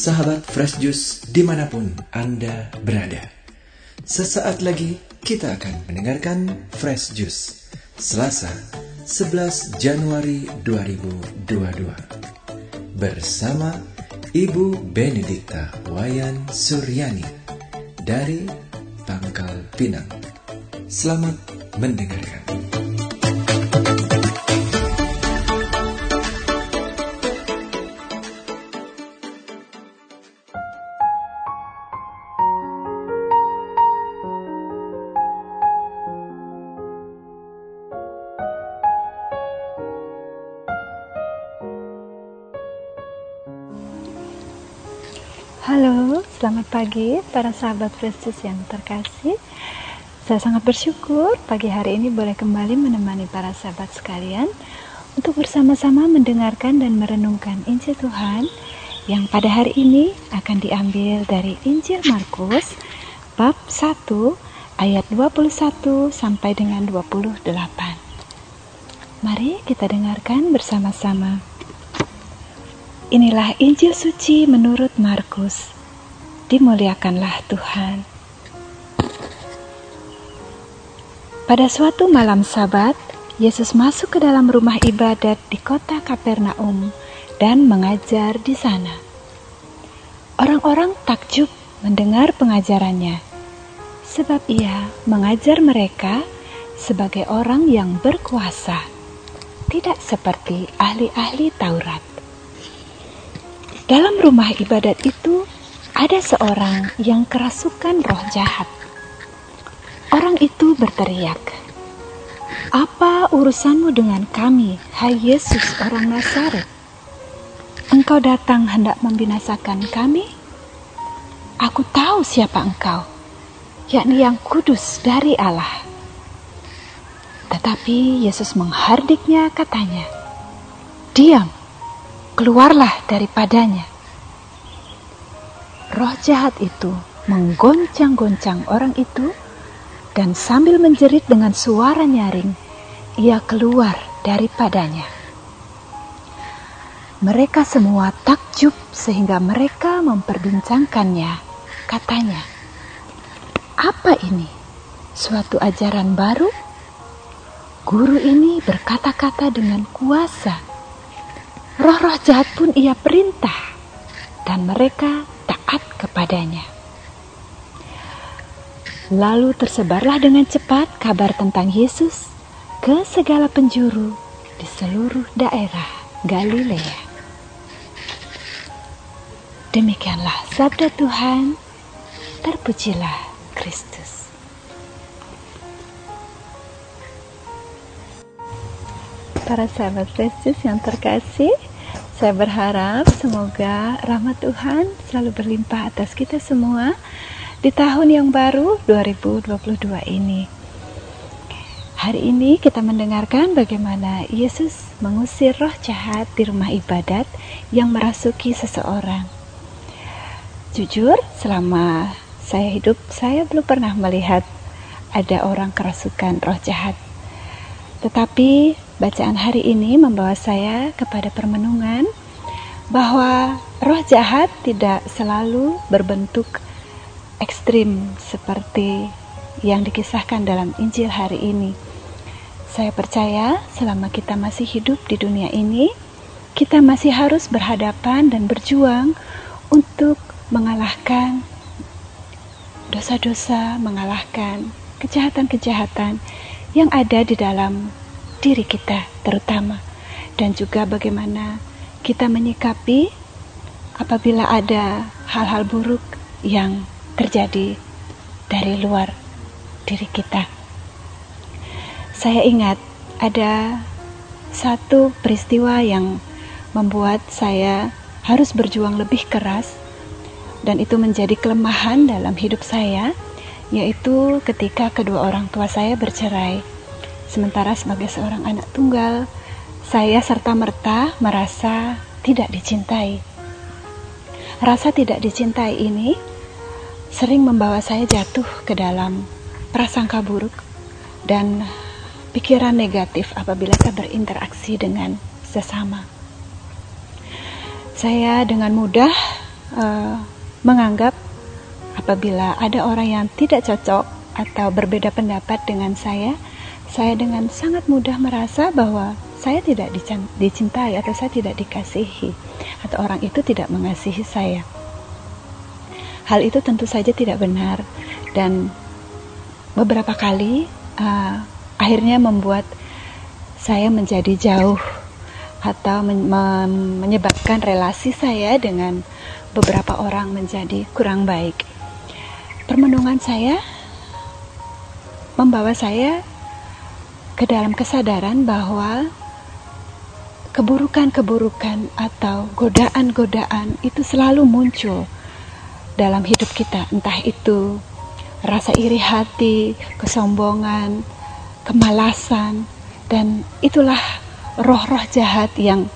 sahabat Fresh Juice di mana pun Anda berada. Sesaat lagi kita akan mendengarkan Fresh Juice Selasa 11 Januari 2022 bersama Ibu Benedikta Wayan Suryani dari Pangkal Pinang. Selamat mendengarkan. Selamat pagi para sahabat Kristus yang terkasih. Saya sangat bersyukur pagi hari ini boleh kembali menemani para sahabat sekalian untuk bersama-sama mendengarkan dan merenungkan Injil Tuhan yang pada hari ini akan diambil dari Injil Markus bab 1 ayat 21 sampai dengan 28. Mari kita dengarkan bersama-sama. Inilah Injil suci menurut Markus. Dimuliakanlah Tuhan. Pada suatu malam Sabat, Yesus masuk ke dalam rumah ibadat di kota Kapernaum dan mengajar di sana. Orang-orang takjub mendengar pengajarannya, sebab ia mengajar mereka sebagai orang yang berkuasa, tidak seperti ahli-ahli Taurat. Dalam rumah ibadat itu ada seorang yang kerasukan roh jahat. Orang itu berteriak, "Apa urusanmu dengan kami, hai Yesus orang Nazaret? Engkau datang hendak membinasakan kami? Aku tahu siapa engkau, yakni yang kudus dari Allah." Tetapi Yesus menghardiknya katanya, "Diam, keluarlah daripadanya. Roh jahat itu menggoncang-goncang orang itu, dan sambil menjerit dengan suara nyaring, ia keluar daripadanya. Mereka semua takjub sehingga mereka memperbincangkannya. Katanya, "Apa ini? Suatu ajaran baru?" Guru ini berkata-kata dengan kuasa roh-roh jahat pun ia perintah dan mereka taat kepadanya. Lalu tersebarlah dengan cepat kabar tentang Yesus ke segala penjuru di seluruh daerah Galilea. Demikianlah sabda Tuhan, terpujilah Kristus. Para sahabat Kristus yang terkasih, saya berharap semoga rahmat Tuhan selalu berlimpah atas kita semua di tahun yang baru 2022 ini. Hari ini kita mendengarkan bagaimana Yesus mengusir roh jahat di rumah ibadat yang merasuki seseorang. Jujur, selama saya hidup, saya belum pernah melihat ada orang kerasukan roh jahat. Tetapi Bacaan hari ini membawa saya kepada permenungan bahwa roh jahat tidak selalu berbentuk ekstrim seperti yang dikisahkan dalam Injil hari ini. Saya percaya selama kita masih hidup di dunia ini, kita masih harus berhadapan dan berjuang untuk mengalahkan dosa-dosa, mengalahkan kejahatan-kejahatan yang ada di dalam diri kita terutama dan juga bagaimana kita menyikapi apabila ada hal-hal buruk yang terjadi dari luar diri kita. Saya ingat ada satu peristiwa yang membuat saya harus berjuang lebih keras dan itu menjadi kelemahan dalam hidup saya yaitu ketika kedua orang tua saya bercerai Sementara sebagai seorang anak tunggal, saya serta-merta merasa tidak dicintai. Rasa tidak dicintai ini sering membawa saya jatuh ke dalam prasangka buruk dan pikiran negatif apabila saya berinteraksi dengan sesama. Saya dengan mudah uh, menganggap apabila ada orang yang tidak cocok atau berbeda pendapat dengan saya, saya dengan sangat mudah merasa bahwa saya tidak dicintai atau saya tidak dikasihi atau orang itu tidak mengasihi saya. Hal itu tentu saja tidak benar dan beberapa kali uh, akhirnya membuat saya menjadi jauh atau men menyebabkan relasi saya dengan beberapa orang menjadi kurang baik. Permenungan saya membawa saya ke dalam kesadaran bahwa keburukan-keburukan atau godaan-godaan itu selalu muncul dalam hidup kita, entah itu rasa iri hati, kesombongan, kemalasan, dan itulah roh-roh jahat yang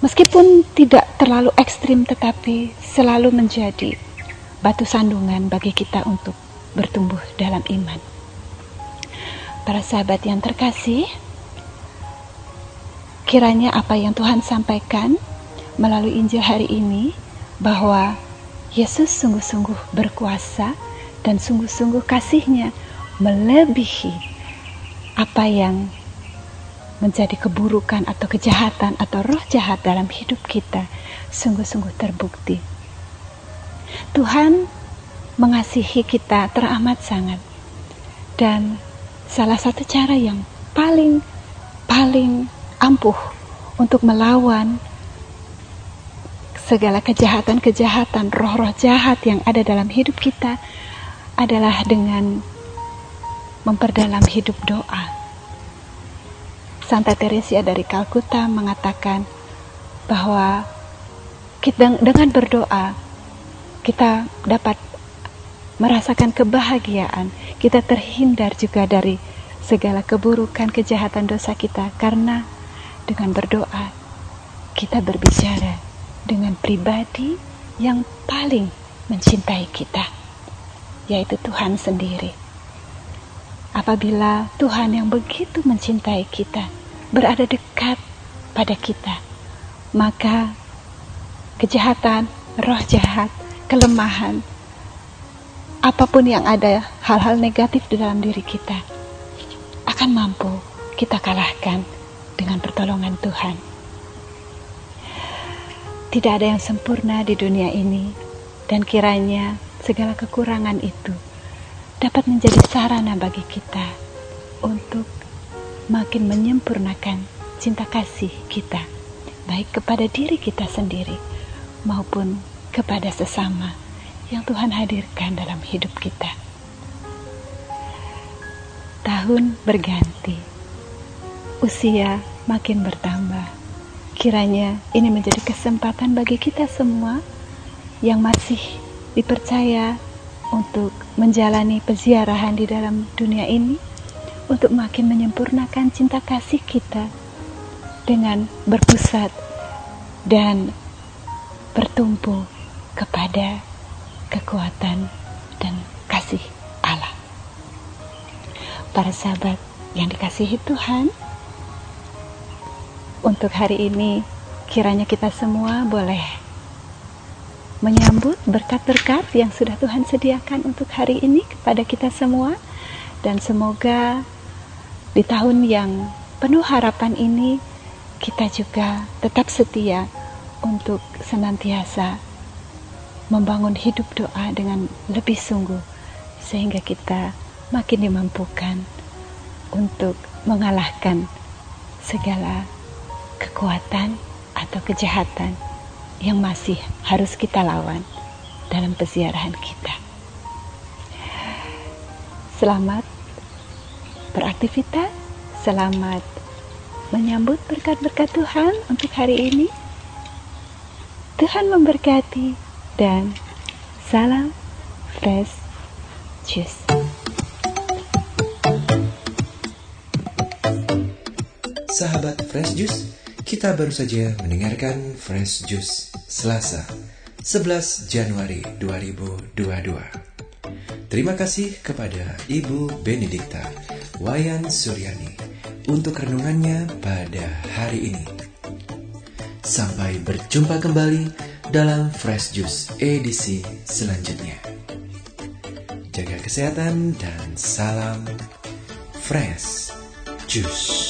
meskipun tidak terlalu ekstrim tetapi selalu menjadi batu sandungan bagi kita untuk bertumbuh dalam iman. Para sahabat yang terkasih, kiranya apa yang Tuhan sampaikan melalui Injil hari ini bahwa Yesus sungguh-sungguh berkuasa dan sungguh-sungguh kasihnya melebihi apa yang menjadi keburukan atau kejahatan atau roh jahat dalam hidup kita sungguh-sungguh terbukti. Tuhan mengasihi kita teramat sangat. Dan salah satu cara yang paling paling ampuh untuk melawan segala kejahatan-kejahatan, roh-roh jahat yang ada dalam hidup kita adalah dengan memperdalam hidup doa. Santa Teresia dari Kalkuta mengatakan bahwa kita dengan berdoa kita dapat merasakan kebahagiaan, kita terhindar juga dari segala keburukan, kejahatan dosa kita karena dengan berdoa kita berbicara dengan pribadi yang paling mencintai kita, yaitu Tuhan sendiri. Apabila Tuhan yang begitu mencintai kita, berada dekat pada kita, maka kejahatan, roh jahat, kelemahan, apa pun yang ada, hal-hal negatif di dalam diri kita akan mampu kita kalahkan dengan pertolongan Tuhan. Tidak ada yang sempurna di dunia ini, dan kiranya segala kekurangan itu dapat menjadi sarana bagi kita untuk makin menyempurnakan cinta kasih kita, baik kepada diri kita sendiri maupun kepada sesama yang Tuhan hadirkan dalam hidup kita. Tahun berganti, usia makin bertambah. Kiranya ini menjadi kesempatan bagi kita semua yang masih dipercaya untuk menjalani peziarahan di dalam dunia ini untuk makin menyempurnakan cinta kasih kita dengan berpusat dan bertumpu kepada kekuatan dan kasih Allah. Para sahabat yang dikasihi Tuhan, untuk hari ini kiranya kita semua boleh menyambut berkat-berkat yang sudah Tuhan sediakan untuk hari ini kepada kita semua dan semoga di tahun yang penuh harapan ini, kita juga tetap setia untuk senantiasa membangun hidup doa dengan lebih sungguh, sehingga kita makin dimampukan untuk mengalahkan segala kekuatan atau kejahatan yang masih harus kita lawan dalam peziarahan kita. Selamat beraktivitas. Selamat menyambut berkat-berkat Tuhan untuk hari ini. Tuhan memberkati dan salam fresh juice. Sahabat Fresh Juice, kita baru saja mendengarkan Fresh Juice Selasa 11 Januari 2022. Terima kasih kepada Ibu Benedikta Wayan Suryani untuk renungannya pada hari ini. Sampai berjumpa kembali dalam Fresh Juice edisi selanjutnya. Jaga kesehatan dan salam Fresh Juice.